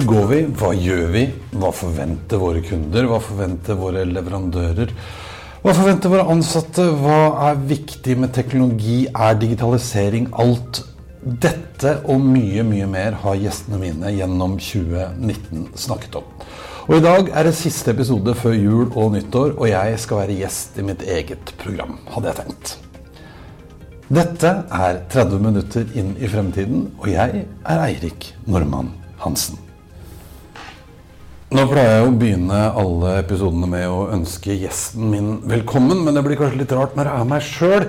Hvor går vi? Hva gjør vi? Hva forventer våre kunder? Hva forventer våre leverandører? Hva forventer våre ansatte? Hva er viktig med teknologi? Er digitalisering alt? Dette og mye, mye mer har gjestene mine gjennom 2019 snakket om. Og I dag er det siste episode før jul og nyttår, og jeg skal være gjest i mitt eget program, hadde jeg tenkt. Dette er 30 minutter inn i fremtiden, og jeg er Eirik Normann Hansen. Nå pleier jeg å begynne alle episodene med å ønske gjesten min velkommen, men det blir kanskje litt rart når jeg er meg sjøl.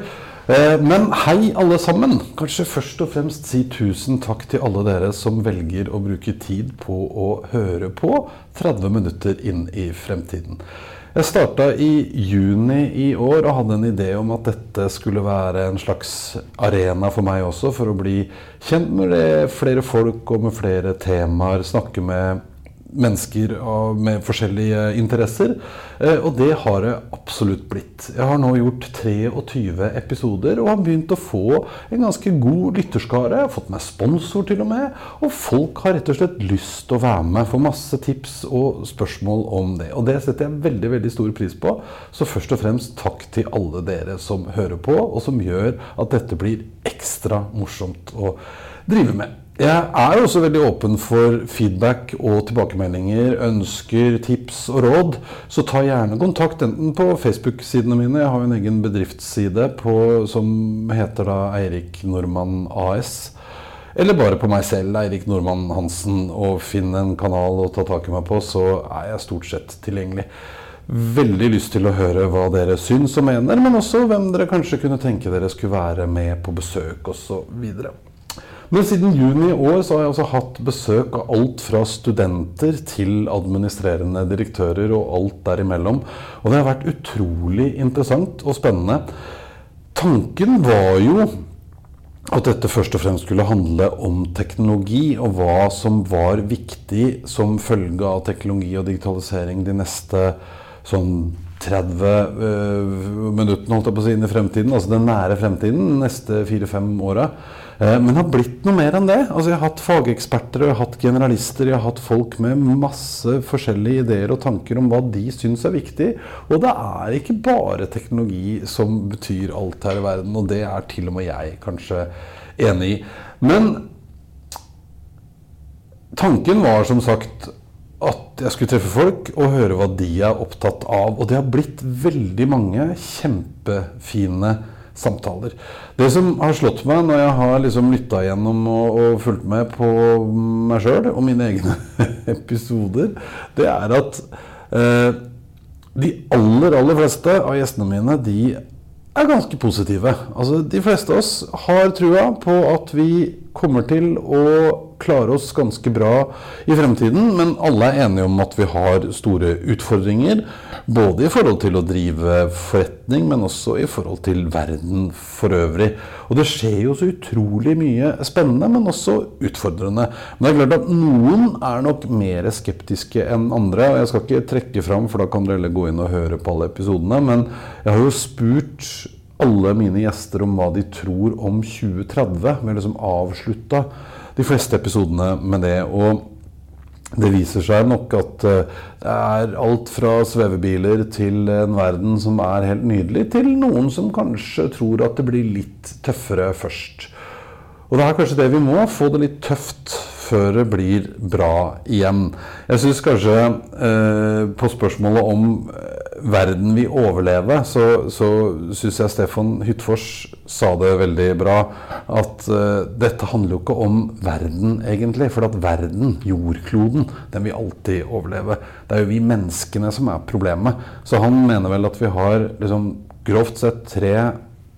Men hei, alle sammen. Kanskje først og fremst si tusen takk til alle dere som velger å bruke tid på å høre på 30 minutter inn i fremtiden. Jeg starta i juni i år og hadde en idé om at dette skulle være en slags arena for meg også, for å bli kjent med flere folk og med flere temaer. Snakke med mennesker med forskjellige interesser. Eh, og det har det absolutt blitt. Jeg har nå gjort 23 episoder og har begynt å få en ganske god lytterskare. Jeg har fått meg sponsor til og med. Og folk har rett og slett lyst til å være med. Få masse tips og spørsmål om det. Og det setter jeg veldig veldig stor pris på. Så først og fremst takk til alle dere som hører på, og som gjør at dette blir ekstra morsomt å drive med. Jeg er også veldig åpen for feedback og tilbakemeldinger, ønsker, tips og råd. Så ta gjerne kontakt enten på Facebook-sidene mine. Jeg har en egen bedriftsside på, som heter da Eirik Nordmann AS. Eller bare på meg selv, Eirik Nordmann Hansen, og finn en kanal å ta tak i meg på, så er jeg stort sett tilgjengelig. Veldig lyst til å høre hva dere syns og mener, men også hvem dere kanskje kunne tenke dere skulle være med på besøk osv. Men siden juni i år så har jeg også hatt besøk av alt fra studenter til administrerende direktører og alt derimellom. Og det har vært utrolig interessant og spennende. Tanken var jo at dette først og fremst skulle handle om teknologi, og hva som var viktig som følge av teknologi og digitalisering de neste sånn 30 øh, minuttene holdt jeg på å si, inn i fremtiden, altså den nære fremtiden, de neste fire-fem åra. Eh, men det har blitt noe mer enn det. Altså, jeg har hatt fageksperter, jeg har hatt generalister, jeg har hatt folk med masse forskjellige ideer og tanker om hva de syns er viktig. Og det er ikke bare teknologi som betyr alt her i verden, og det er til og med jeg kanskje enig i. Men tanken var som sagt at jeg skulle treffe folk og høre hva de er opptatt av. Og det har blitt veldig mange kjempefine samtaler. Det som har slått meg når jeg har liksom lytta gjennom og, og, fulgt med på meg sjøl og mine egne episoder, det er at eh, de aller, aller fleste av gjestene mine de er ganske positive. Altså, de fleste av oss har trua på at vi kommer til å klare oss ganske bra i fremtiden, men alle er enige om at vi har store utfordringer. Både i forhold til å drive forretning, men også i forhold til verden for øvrig. Og det skjer jo så utrolig mye spennende, men også utfordrende. Men det er klart at noen er nok mer skeptiske enn andre. og Jeg skal ikke trekke fram, for da kan dere heller gå inn og høre på alle episodene. Men jeg har jo spurt alle mine gjester om hva de tror om 2030. Vi har liksom avslutta de fleste episodene med det. Og det viser seg nok at eh, det er alt fra svevebiler til en verden som er helt nydelig, til noen som kanskje tror at det blir litt tøffere først. Og det er kanskje det vi må, få det litt tøft før det blir bra igjen. Jeg syns kanskje eh, på spørsmålet om eh, verden vil overleve, så, så syns jeg Stefan Hyttfors sa det veldig bra. At uh, dette handler jo ikke om verden, egentlig. For at verden, jordkloden, den vil alltid overleve. Det er jo vi menneskene som er problemet. Så han mener vel at vi har liksom grovt sett tre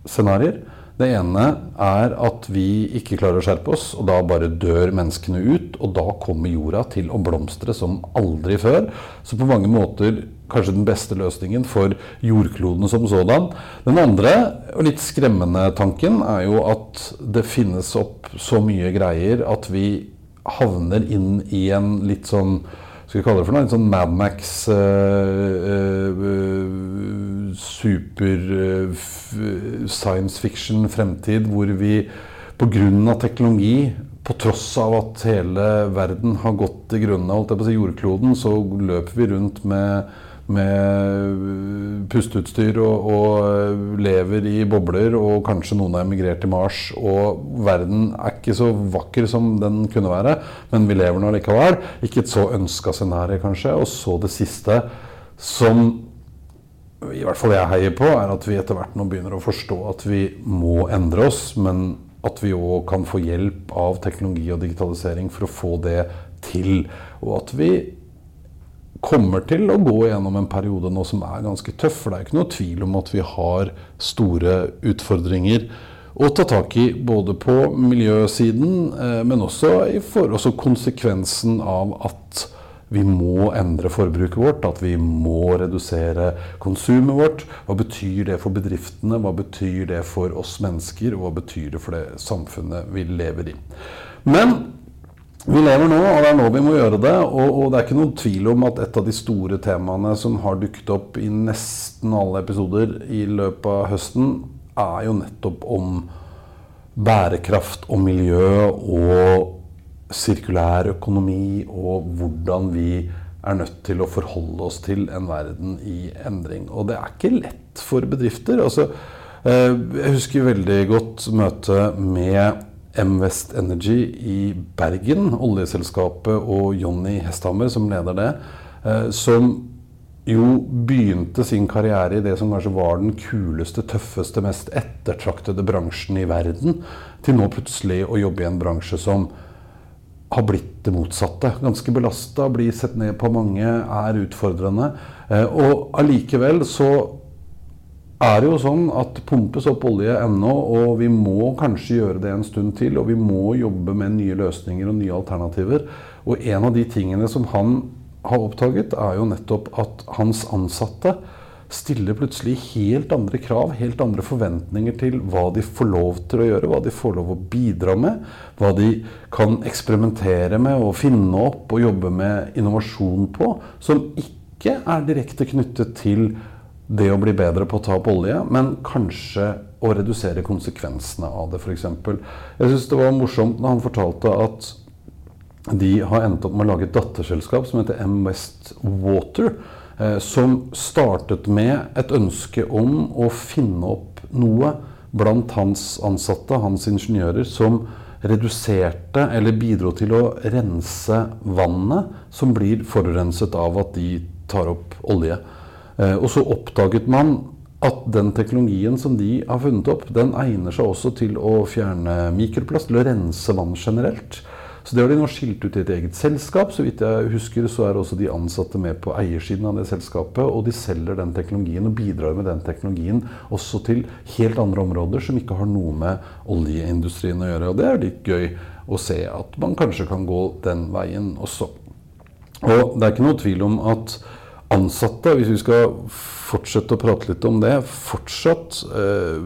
scenarioer. Det ene er at vi ikke klarer å skjerpe oss, og da bare dør menneskene ut. Og da kommer jorda til å blomstre som aldri før. Så på mange måter kanskje den beste løsningen for jordkloden som sådan. Den andre, og litt skremmende tanken, er jo at det finnes opp så mye greier at vi havner inn i en litt sånn skal vi kalle det for noe? En sånn Madmax uh, uh, super uh, science fiction-fremtid hvor vi pga. teknologi, på tross av at hele verden har gått til grunne, holdt jeg på å si jordkloden, så løper vi rundt med med pusteutstyr og, og, lever i bobler, og kanskje noen har emigrert til Mars. Og verden er ikke så vakker som den kunne være, men vi lever nå likevel. Ikke et så ønska scenario, kanskje. Og så det siste, som i hvert fall jeg heier på, er at vi etter hvert nå begynner å forstå at vi må endre oss, men at vi òg kan få hjelp av teknologi og digitalisering for å få det til. Og at vi kommer til å gå gjennom en periode nå som er ganske tøff. For det er ikke noe tvil om at vi har store utfordringer å ta tak i. Både på miljøsiden, eh, men også i forhold konsekvensen av at vi må endre forbruket vårt, at vi må redusere konsumet vårt. Hva betyr det for bedriftene, hva betyr det for oss mennesker, og hva betyr det for det samfunnet vi lever i. Men vi lever nå, og det er nå vi må gjøre det. Og, og, det er ikke noen tvil om at et av de store temaene som har dukket opp i nesten alle episoder i løpet av høsten, er jo nettopp om bærekraft og miljø og sirkulær økonomi, og hvordan vi er nødt til å forholde oss til en verden i endring. Og det er ikke lett for bedrifter. Altså, eh, jeg husker veldig godt møtet med M-West Energy i Bergen, oljeselskapet, og Jonny Hesthammer som leder det, eh, som jo begynte sin karriere i det som kanskje var den kuleste, tøffeste, mest ettertraktede bransjen i verden, til nå plutselig å jobbe i en bransje som har blitt det motsatte. Ganske belasta, blir sett ned på mange, er utfordrende. Eh, og allikevel så er det jo sånn at pumpes opp olje ennå, og vi må kanskje gjøre det en stund til. Og vi må jobbe med nye løsninger og nye alternativer. Og en av de tingene som han har oppdaget, er jo nettopp at hans ansatte stiller plutselig helt andre krav, helt andre forventninger til hva de får lov til å gjøre, hva de får lov å bidra med, hva de kan eksperimentere med og finne opp og jobbe med innovasjon på, som ikke er direkte knyttet til det å bli bedre på å ta opp olje, men kanskje å redusere konsekvensene av det, f.eks. Jeg syns det var morsomt når han fortalte at de har endt opp med å lage et datterselskap som heter M West Water. Eh, som startet med et ønske om å finne opp noe blant hans ansatte, hans ingeniører, som reduserte eller bidro til å rense vannet som blir forurenset av at de tar opp olje. Eh, og så oppdaget man at den teknologien som de har funnet opp, den egner seg også til å fjerne mikroplast, til å rense vann generelt. Så det har de nå skilt ut i et eget selskap. Så vidt jeg husker, så er også de ansatte med på eiersiden av det selskapet. Og de selger den teknologien og bidrar med den teknologien også til helt andre områder som ikke har noe med oljeindustrien å gjøre. Og det er litt gøy å se at man kanskje kan gå den veien også. Og det er ikke noe tvil om at ansatte, hvis vi skal fortsette å prate litt om det, fortsatt eh,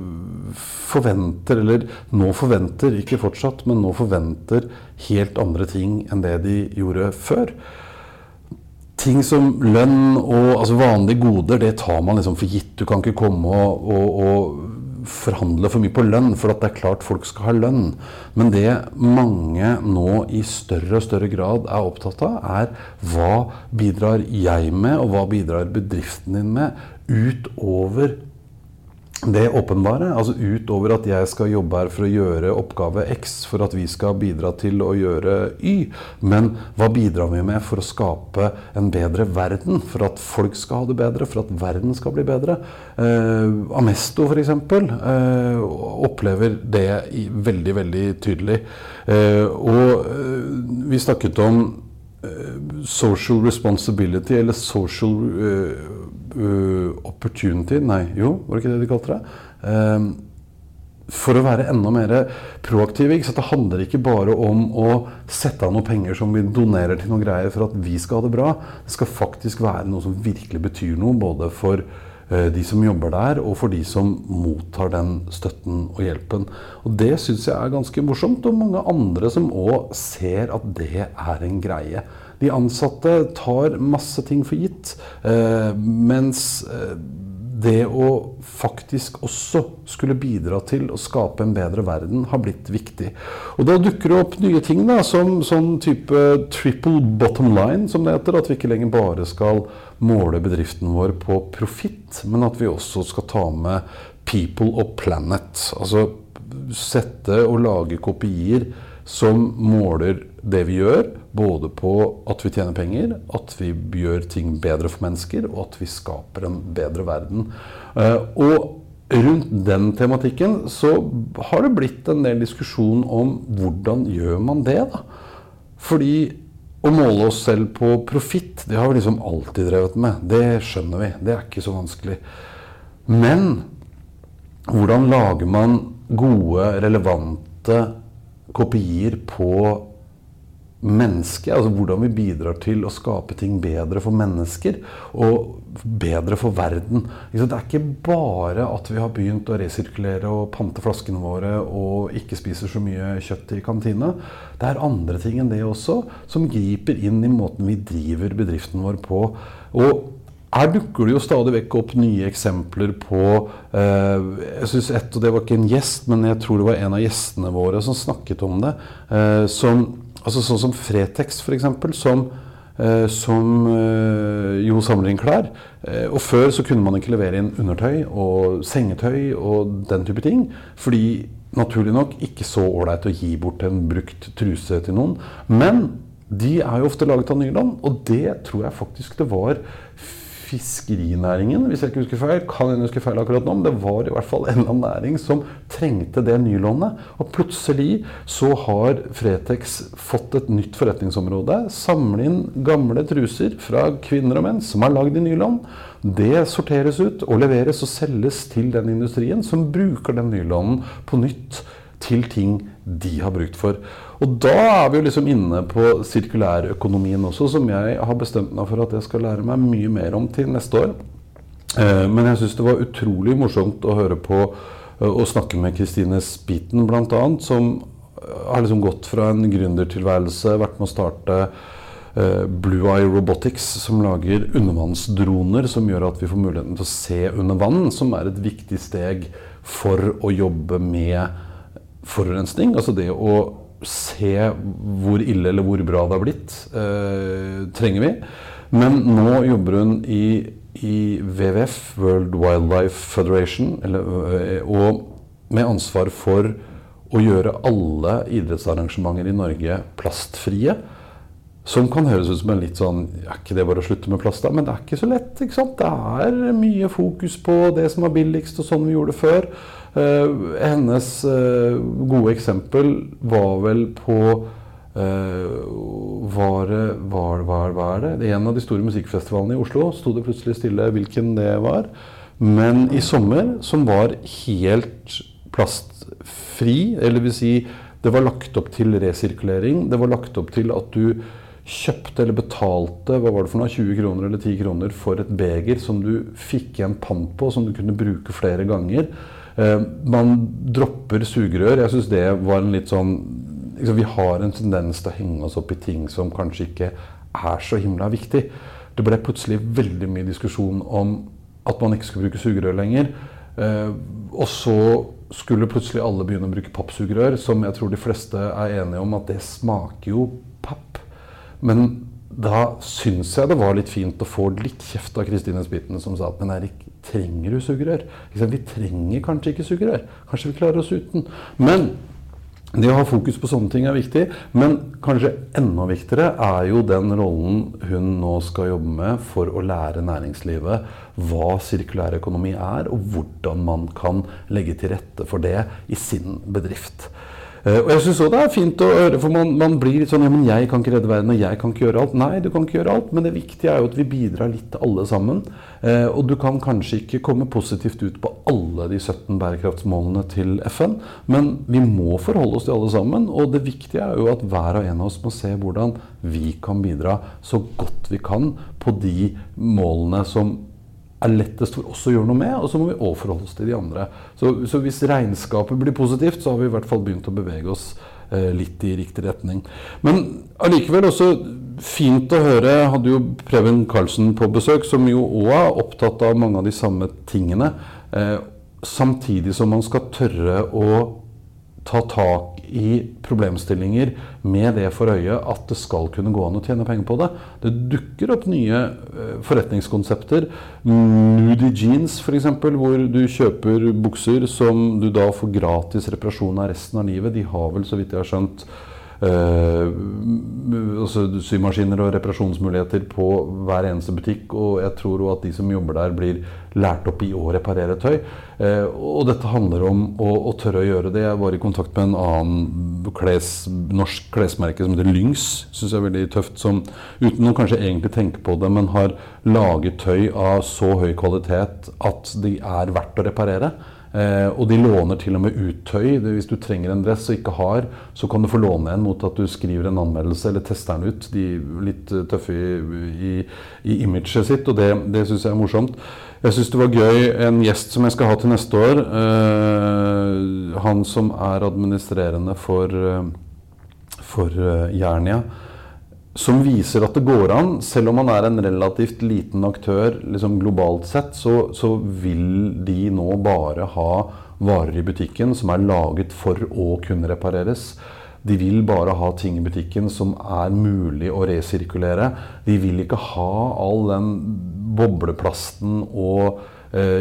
forventer, eller nå forventer, ikke fortsatt, men nå forventer helt andre ting enn det de gjorde før. Ting som lønn og altså vanlige goder, det tar man liksom for gitt. Du kan ikke komme og, og, og forhandle for mye på lønn, for at det er klart folk skal ha lønn. Men det mange nå i større og større grad er opptatt av, er hva bidrar jeg med, og hva bidrar bedriften din med, utover det åpenbare, altså utover at jeg skal jobbe her for å gjøre oppgave X for at vi skal bidra til å gjøre Y, men hva bidrar vi med for å skape en bedre verden? For at folk skal ha det bedre, for at verden skal bli bedre? Eh, Amesto f.eks. Eh, opplever det veldig, veldig tydelig. Eh, og eh, vi snakket om eh, social responsibility, eller social uh, opportunity Nei, jo, var det ikke det de kalte det? Um, for å være enda mer proaktive. Ikke? Så det handler ikke bare om å sette av noen penger som vi donerer til noen greier for at vi skal ha det bra. Det skal faktisk være noe som virkelig betyr noe, både for uh, de som jobber der, og for de som mottar den støtten og hjelpen. Og Det syns jeg er ganske morsomt, og mange andre som òg ser at det er en greie. De ansatte tar masse ting for gitt, eh, mens eh, det å faktisk også skulle bidra til å skape en bedre verden, har blitt viktig. Og da dukker det opp nye ting, da, som sånn type triple bottom line, som det heter. At vi ikke lenger bare skal måle bedriften vår på profitt, men at vi også skal ta med people og planet. Altså sette og lage kopier som måler det vi gjør, både på at vi tjener penger, at vi gjør ting bedre for mennesker, og at vi skaper en bedre verden. Eh, og rundt den tematikken så har det blitt en del diskusjon om hvordan gjør man det, da. Fordi å måle oss selv på profitt, det har vi liksom alltid drevet med. Det skjønner vi. Det er ikke så vanskelig. Men hvordan lager man gode, relevante kopier på mennesket. Altså hvordan vi bidrar til å skape ting bedre for mennesker og bedre for verden. Det er ikke bare at vi har begynt å resirkulere og pante flaskene våre og ikke spiser så mye kjøtt i kantina. Det er andre ting enn det også som griper inn i måten vi driver bedriften vår på. Og her dukker det jo stadig vekk opp nye eksempler på eh, jeg synes et, og Det var ikke en gjest, men jeg tror det var en av gjestene våre som snakket om det. Eh, som, altså Sånn som Fretex, f.eks., som, eh, som eh, jo samler inn klær. Eh, og Før så kunne man ikke levere inn undertøy og sengetøy og den type ting. Fordi naturlig nok ikke så ålreit å gi bort en brukt truse til noen. Men de er jo ofte laget av nylon, og det tror jeg faktisk det var fiskerinæringen, hvis jeg ikke husker feil, kan jeg huske feil akkurat nå, men det var i hvert fall en eller annen næring som trengte det nylånet. Og plutselig så har Fretex fått et nytt forretningsområde. Samle inn gamle truser fra kvinner og menn som er lagd i nylån. Det sorteres ut og leveres og selges til den industrien som bruker den nylånen på nytt til ting de har brukt for. Og da er vi jo liksom inne på sirkulærøkonomien også, som jeg har bestemt meg for at jeg skal lære meg mye mer om til neste år. Eh, men jeg syns det var utrolig morsomt å høre på eh, og snakke med Kristine Spiten bl.a., som eh, har liksom gått fra en gründertilværelse, vært med å starte Blue Eye Robotics, som lager undervannsdroner som gjør at vi får muligheten til å se under vann, som er et viktig steg for å jobbe med forurensning. Altså det å se hvor ille eller hvor bra det har blitt, eh, trenger vi. Men nå jobber hun i, i WWF, World Wildlife Federation, eller, eh, og med ansvar for å gjøre alle idrettsarrangementer i Norge plastfrie. Som kan høres ut som en litt sånn Er ikke det bare å slutte med plast, da? Men det er ikke så lett. ikke sant? Det er mye fokus på det som var billigst, og sånn vi gjorde det før. Uh, hennes uh, gode eksempel var vel på uh, var, var, var, var det En av de store musikkfestivalene i Oslo sto det plutselig stille hvilken det var. Men i sommer, som var helt plastfri, eller vil si det var lagt opp til resirkulering. Det var lagt opp til at du kjøpte eller betalte hva var det for noe, 20 kroner eller 10 kroner for et beger som du fikk igjen pant på, som du kunne bruke flere ganger. Eh, man dropper sugerør. Jeg syns det var en litt sånn liksom, Vi har en tendens til å henge oss opp i ting som kanskje ikke er så himla viktig. Det ble plutselig veldig mye diskusjon om at man ikke skulle bruke sugerør lenger. Eh, og så skulle plutselig alle begynne å bruke pappsugerør, som jeg tror de fleste er enige om at det smaker jo papp. Men da syns jeg det var litt fint å få litt kjeft av Kristine Spitten, som sa at men Erik, trenger du sugerør? Vi trenger kanskje ikke sugerør. Kanskje vi klarer oss uten. Men det å ha fokus på sånne ting er viktig, men kanskje enda viktigere er jo den rollen hun nå skal jobbe med for å lære næringslivet hva sirkulær økonomi er, og hvordan man kan legge til rette for det i sin bedrift. Eh, og jeg syns òg det er fint å høre, for man, man, blir litt sånn Ja, men jeg kan ikke redde verden, og jeg kan ikke gjøre alt. Nei, du kan ikke gjøre alt, men det viktige er jo at vi bidrar litt alle sammen. Eh, og du kan kanskje ikke komme positivt ut på alle de 17 bærekraftsmålene til FN, men vi må forholde oss til alle sammen. Og det viktige er jo at hver og en av oss må se hvordan vi kan bidra så godt vi kan på de målene som er lettest for oss å gjøre noe med, og så må vi òg forholde oss til de andre. Så, så, hvis regnskapet blir positivt, så har vi i hvert fall begynt å bevege oss eh, litt i riktig retning. Men allikevel også fint å høre Hadde jo Preben Karlsen på besøk, som jo òg er opptatt av mange av de samme tingene. Eh, samtidig som man skal tørre å ta tak i problemstillinger med det for øye at det skal kunne gå an å tjene penger på det. Det dukker opp nye uh, forretningskonsepter. Nudie jeans f.eks., hvor du kjøper bukser som du da får gratis reparasjon av resten av livet. De har vel, så vidt jeg har skjønt, altså symaskiner og reparasjonsmuligheter på hver eneste butikk. Og jeg tror òg at de som jobber der, blir lært opp i å reparere tøy. Uh, og dette handler om å, å, tørre å gjøre det. Jeg var i kontakt med en annen kles, norsk klesmerke som heter Lynx. Syns jeg er veldig tøft. Som uten å kanskje egentlig tenke på det, men har laget tøy av så høy kvalitet at de er verdt å reparere. Eh, og de låner til og med ut tøy. Hvis du trenger en dress og ikke har, så kan du få låne en mot at du skriver en anmeldelse eller tester den ut. De er litt eh, tøffe i, i, i imaget sitt, og det, det syns jeg er morsomt. Jeg syns det var gøy en gjest som jeg skal ha til neste år. Eh, han som er administrerende for, for Jernia som viser at det går an, selv om man er en relativt liten aktør liksom globalt sett, så, så, vil de nå bare ha varer i butikken som er laget for å kunne repareres. De vil bare ha ting i butikken som er mulig å resirkulere. De vil ikke ha all den bobleplasten og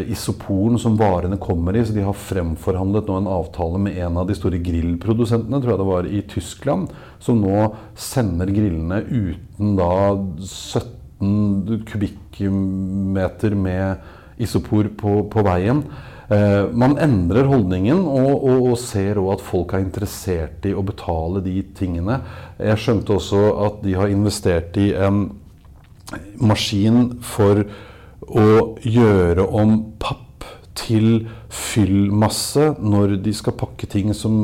isoporen som varene kommer i. Så de har fremforhandlet nå en avtale med en av de store grillprodusentene, tror jeg det var, i Tyskland, som nå sender grillene uten da 17 kubikkmeter med isopor på, på veien. Eh, man endrer holdningen og, og, og ser òg at folk er interessert i å betale de tingene. Jeg skjønte også at de har investert i en maskin for å gjøre om papp til fyllmasse når de skal pakke ting som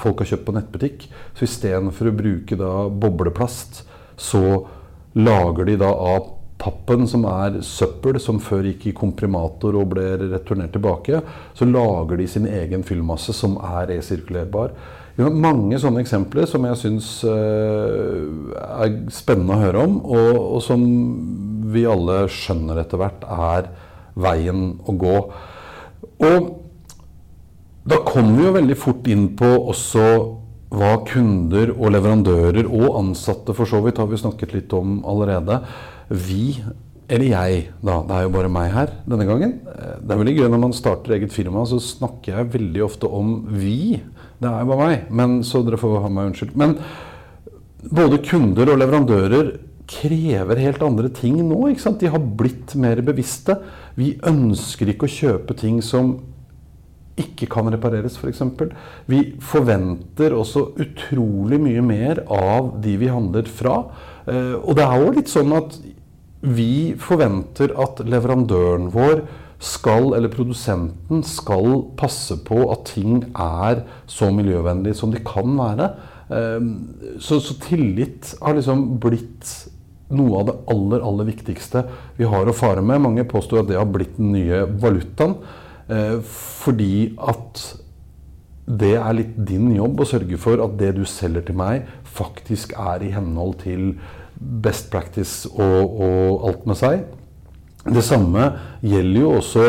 folk har kjøpt på nettbutikk. Så istedenfor å bruke da bobleplast, så lager de da av pappen som er søppel, som før gikk i komprimator og ble returnert tilbake, så lager de sin egen fyllmasse som er resirkulerbar. Vi har mange sånne eksempler som jeg syns uh, er spennende å høre om, og, og, som vi alle skjønner etter hvert er veien å gå. Og da kommer vi jo veldig fort inn på også hva kunder og leverandører og ansatte for så vidt har vi snakket litt om allerede. Vi, eller jeg, da, det er jo bare meg her denne gangen. Det er veldig gøy når man starter eget firma, så snakker jeg veldig ofte om vi. Det er jo bare meg, men, så dere får ha meg unnskyldt. Men både kunder og leverandører krever helt andre ting nå. ikke sant? De har blitt mer bevisste. Vi ønsker ikke å kjøpe ting som ikke kan repareres, f.eks. Vi forventer også utrolig mye mer av de vi handler fra. Eh, og det er jo litt sånn at vi forventer at leverandøren vår skal, eller produsenten skal passe på at ting er så miljøvennlige som de kan være. Ehm, så, så, tillit har liksom blitt noe av det aller, aller viktigste vi har å fare med. Mange påstår at det har blitt den nye valutaen. Eh, fordi at det er litt din jobb å sørge for at det du selger til meg, faktisk er i henhold til best practice og, og alt med seg. Det samme gjelder jo også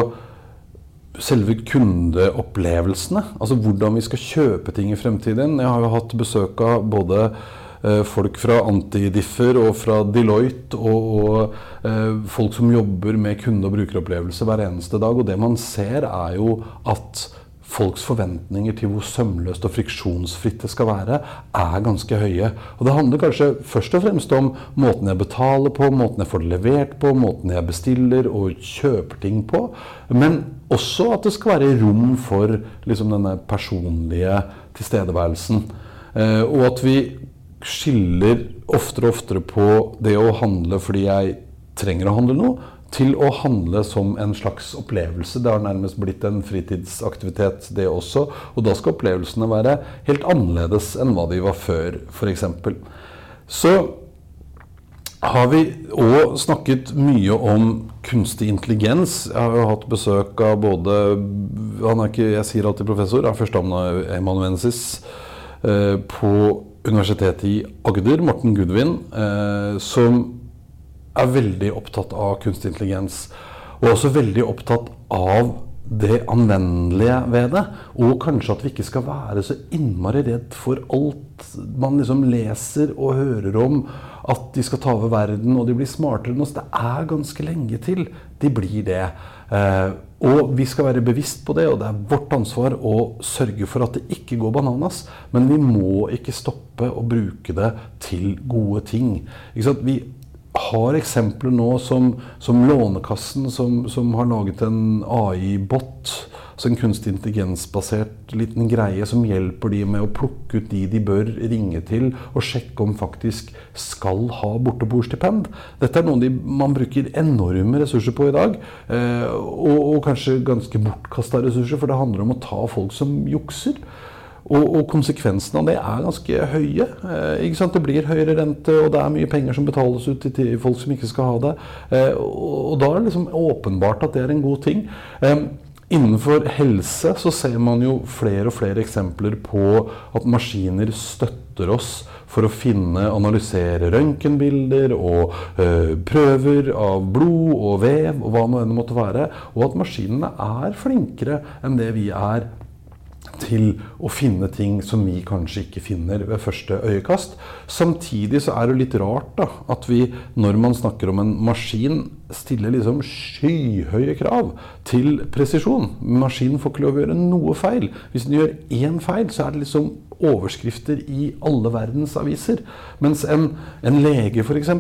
selve kundeopplevelsene. Altså hvordan vi skal kjøpe ting i fremtiden. Jeg har jo hatt besøk av både eh, folk fra Antidiffer og fra Deloitte og, og eh, folk som jobber med kunde- og brukeropplevelse hver eneste dag. Og det man ser, er jo at folks forventninger til hvor sømløst og friksjonsfritt det skal være, er ganske høye. Og det handler kanskje først og fremst om måten jeg betaler på, måten jeg får det levert på, måten jeg bestiller og kjøper ting på. Men også at det skal være rom for liksom, denne personlige tilstedeværelsen. Eh, og at vi skiller oftere og oftere på det å handle fordi jeg trenger å handle noe, til å handle som en slags opplevelse. Det har nærmest blitt en fritidsaktivitet, det også. Og da skal opplevelsene være helt annerledes enn hva de var før, f.eks. Så har vi òg snakket mye om kunstig intelligens. Jeg har jo hatt besøk av både han er ikke, Jeg sier alltid professor, er førsteamanuensis eh, på Universitetet i Agder, Morten Gudvin, eh, som er veldig opptatt av kunstig intelligens. Og også veldig opptatt av det anvendelige ved det. Og kanskje at vi ikke skal være så innmari redd for alt man liksom leser og hører om. At de skal ta over verden og de blir smartere enn oss. Det er ganske lenge til de blir det. Eh, og vi skal være bevisst på det, og det er vårt ansvar å sørge for at det ikke går bananas. Men vi må ikke stoppe å bruke det til gode ting. Vi har eksempler nå som, som Lånekassen, som, som, har laget en AI-bot. Altså en kunstig intelligensbasert liten greie som hjelper de med å plukke ut de de bør ringe til, og sjekke om faktisk skal ha borteboerstipend. Dette er noe de, man bruker enorme ressurser på i dag. Eh, og, og kanskje ganske bortkasta ressurser, for det handler om å ta folk som jukser. Og, og konsekvensene av det er ganske høye. Eh, det blir høyere rente, og det er mye penger som betales ut til, folk som ikke skal ha det. Eh, og, og, da er det liksom åpenbart at det er en god ting. Eh, innenfor helse så ser man jo flere og flere eksempler på at maskiner støtter oss for å finne, analysere røntgenbilder og øh, prøver av blod og vev og hva det måtte være. Og at maskinene er flinkere enn det vi er til å finne ting som vi kanskje ikke finner ved første øyekast. Samtidig så er det litt rart da, at vi, når man snakker om en maskin, stiller liksom skyhøye krav til presisjon. Maskinen får ikke lov å gjøre noe feil. Hvis den gjør én feil, så er det liksom overskrifter i alle verdens aviser. Mens en, en lege, f.eks.,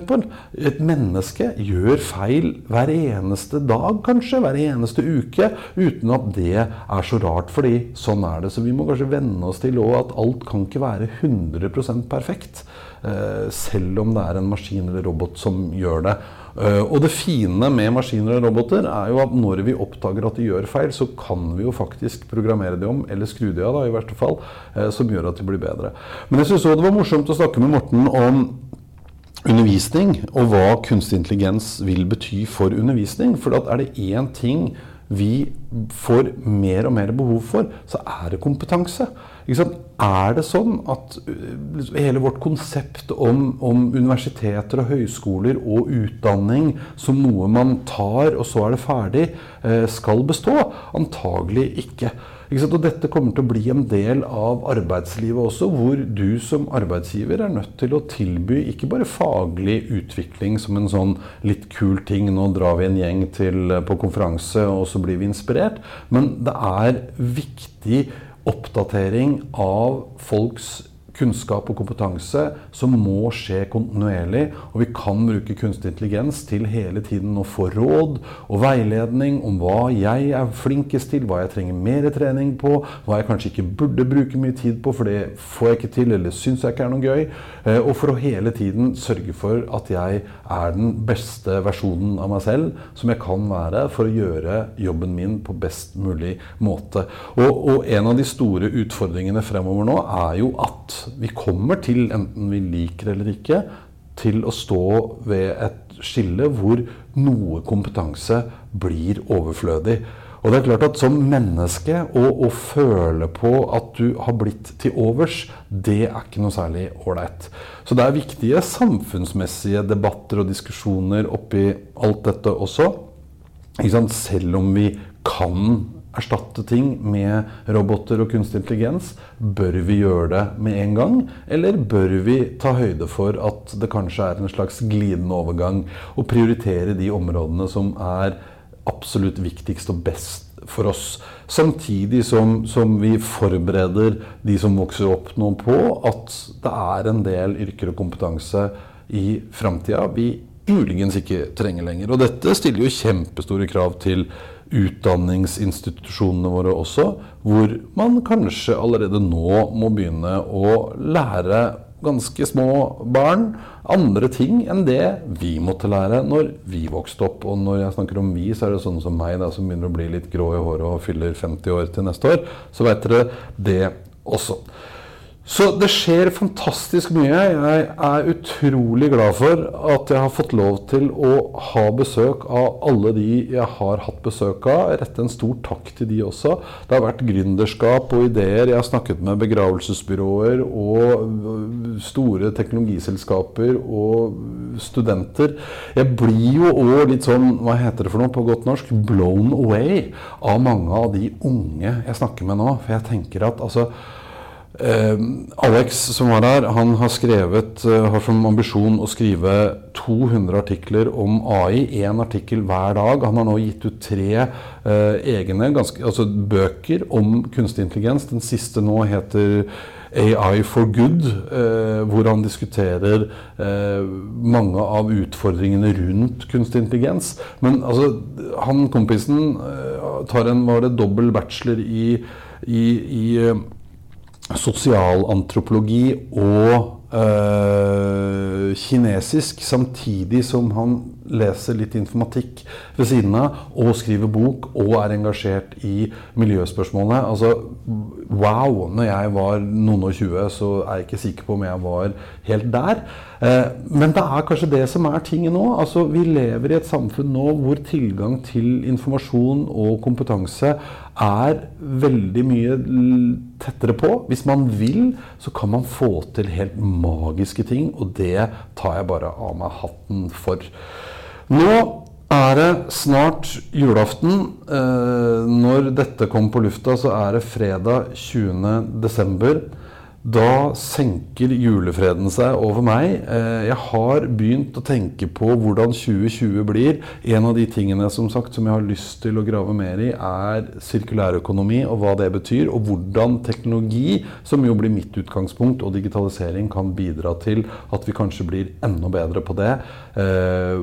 et menneske, gjør feil hver eneste dag, kanskje, hver eneste uke, uten at det er så rart. Fordi sånn er det. Så vi må kanskje venne oss til at alt kan ikke være 100% perfekt. Eh, selv om det er en maskin eller robot som gjør det. Eh, og det fine med maskiner og roboter er jo at når vi oppdager at de gjør feil, så kan vi jo faktisk programmere de om, eller skru de av, da, i verste fall, eh, som gjør at de blir bedre. Men jeg syns òg det var morsomt å snakke med Morten om undervisning, og hva kunstig intelligens vil bety for undervisning. For er det én ting vi får mer og mer behov for, så er det kompetanse. Er det sånn at uh, hele vårt konsept om, om, universiteter og høyskoler og utdanning som noe man tar, og så er det ferdig, uh, skal bestå? Antagelig ikke. Og dette kommer til å bli en del av arbeidslivet også, hvor du som arbeidsgiver er nødt til å tilby ikke bare faglig utvikling som en sånn litt kul ting, nå drar vi en gjeng til, på konferanse og så blir vi inspirert, men det er viktig oppdatering av folks kunnskap og kompetanse som må skje kontinuerlig. Og vi kan bruke kunstig intelligens til hele tiden å få råd og veiledning om hva jeg er flinkest til, hva jeg trenger mer trening på, hva jeg kanskje ikke burde bruke mye tid på, for det får jeg ikke til, eller syns jeg ikke er noe gøy. Eh, og for å hele tiden sørge for at jeg er den beste versjonen av meg selv som jeg kan være for å gjøre jobben min på best mulig måte. Og, og en av de store utfordringene fremover nå er jo at vi kommer til, enten vi liker eller ikke, til å stå ved et skille hvor noe kompetanse blir overflødig. Og det er klart at Som menneske å føle på at du har blitt til overs, det er ikke noe særlig ålreit. Så det er viktige samfunnsmessige debatter og diskusjoner oppi alt dette også. Selv om vi kan erstatte ting med roboter og kunstig intelligens? Bør vi gjøre det med en gang, eller bør vi ta høyde for at det kanskje er en slags glidende overgang, og prioritere de områdene som er absolutt viktigst og best for oss. Samtidig som, som, vi forbereder de som vokser opp nå på at det er en del yrker og kompetanse i framtida vi muligens ikke trenger lenger. Og dette stiller jo kjempestore krav til utdanningsinstitusjonene våre også, hvor man kanskje allerede nå må begynne å lære ganske små barn andre ting enn det vi måtte lære når vi vokste opp. Og når jeg snakker om vi, så er det sånne som meg da, som begynner å bli litt grå i håret og fyller 50 år til neste år. Så vet dere det også. Så det skjer fantastisk mye. Jeg er utrolig glad for at jeg har fått lov til å ha besøk av alle de jeg har hatt besøk av. Rette en stor takk til de også. Det har vært gründerskap og ideer. Jeg har snakket med begravelsesbyråer og store teknologiselskaper og studenter. Jeg blir jo òg litt sånn, hva heter det for noe på godt norsk, blown away av mange av de unge jeg snakker med nå. For jeg tenker at altså Alex som var her, han har skrevet, eh, har som ambisjon å skrive 200 artikler om AI. Én artikkel hver dag. Han har nå gitt ut tre eh, egne ganske, altså bøker om kunstig intelligens. Den siste nå heter AI for good, eh, hvor han diskuterer eh, mange av utfordringene rundt kunstig intelligens. Men altså, han kompisen eh, tar en var det dobbel bachelor i, i, i sosialantropologi og øh, kinesisk, samtidig som han leser litt informatikk ved siden av, og skriver bok og er engasjert i miljøspørsmålene. Altså, wow! Når jeg var noen og tjue, så er jeg ikke sikker på om jeg var helt der. Eh, men det er kanskje det som er tinget nå. Altså, vi lever i et samfunn nå hvor tilgang til informasjon og kompetanse er veldig mye tettere på. Hvis man vil, så kan man få til helt magiske ting, og det tar jeg bare av meg hatten for. Nå er det snart julaften. Eh, når dette kommer på lufta, så er det fredag 20. Da senker julefreden seg over meg. Eh, jeg har begynt å tenke på hvordan 2020 blir. En av de tingene som sagt som jeg har lyst til å grave mer i, er sirkulærøkonomi og hva det betyr. Og hvordan teknologi, som jo blir mitt utgangspunkt, og digitalisering kan bidra til at vi kanskje blir enda bedre på det. Eh,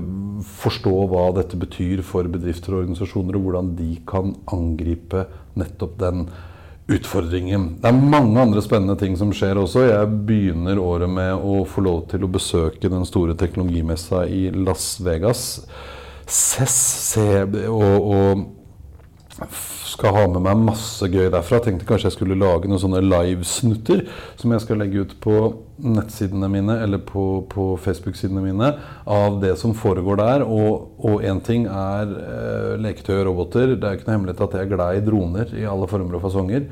forstå hva dette betyr for bedrifter og organisasjoner, og hvordan de kan angripe nettopp den utfordringen. Det er mange andre spennende ting som skjer også. Jeg begynner året med å få lov til å besøke den store teknologimessa i Las Vegas. CES og, og skal ha med meg masse gøy derfra. Jeg tenkte kanskje jeg skulle lage noen sånne livesnutter som jeg skal legge ut på nettsidene mine eller på, på Facebook-sidene mine av det som foregår der. Og én ting er eh, leketøy og roboter. Det er ikke noe hemmelighet at jeg er glad i droner i alle former og fasonger.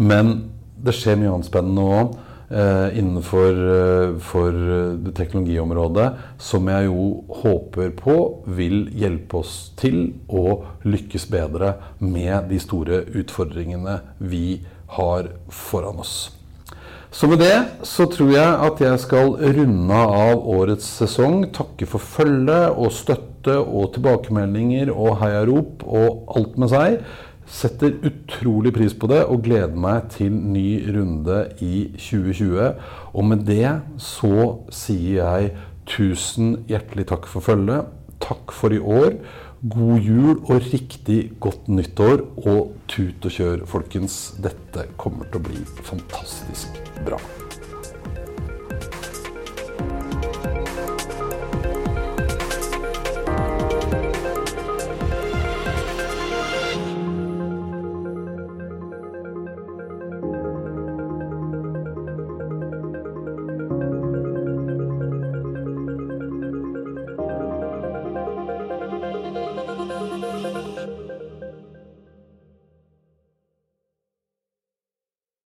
Men det skjer mye annet spennende òg. Eh, innenfor eh, det teknologiområdet, som jeg jo håper på vil hjelpe oss til å lykkes bedre med de store utfordringene vi har foran oss. Så med det så tror jeg at jeg skal runde av årets sesong. Takke for følge og støtte og tilbakemeldinger og heiarop og alt med seg. Setter utrolig pris på det og gleder meg til ny runde i 2020. Og med det så sier jeg tusen hjertelig takk for følget. Takk for i år. God jul og riktig godt nyttår. Og tut og kjør, folkens. Dette kommer til å bli fantastisk bra.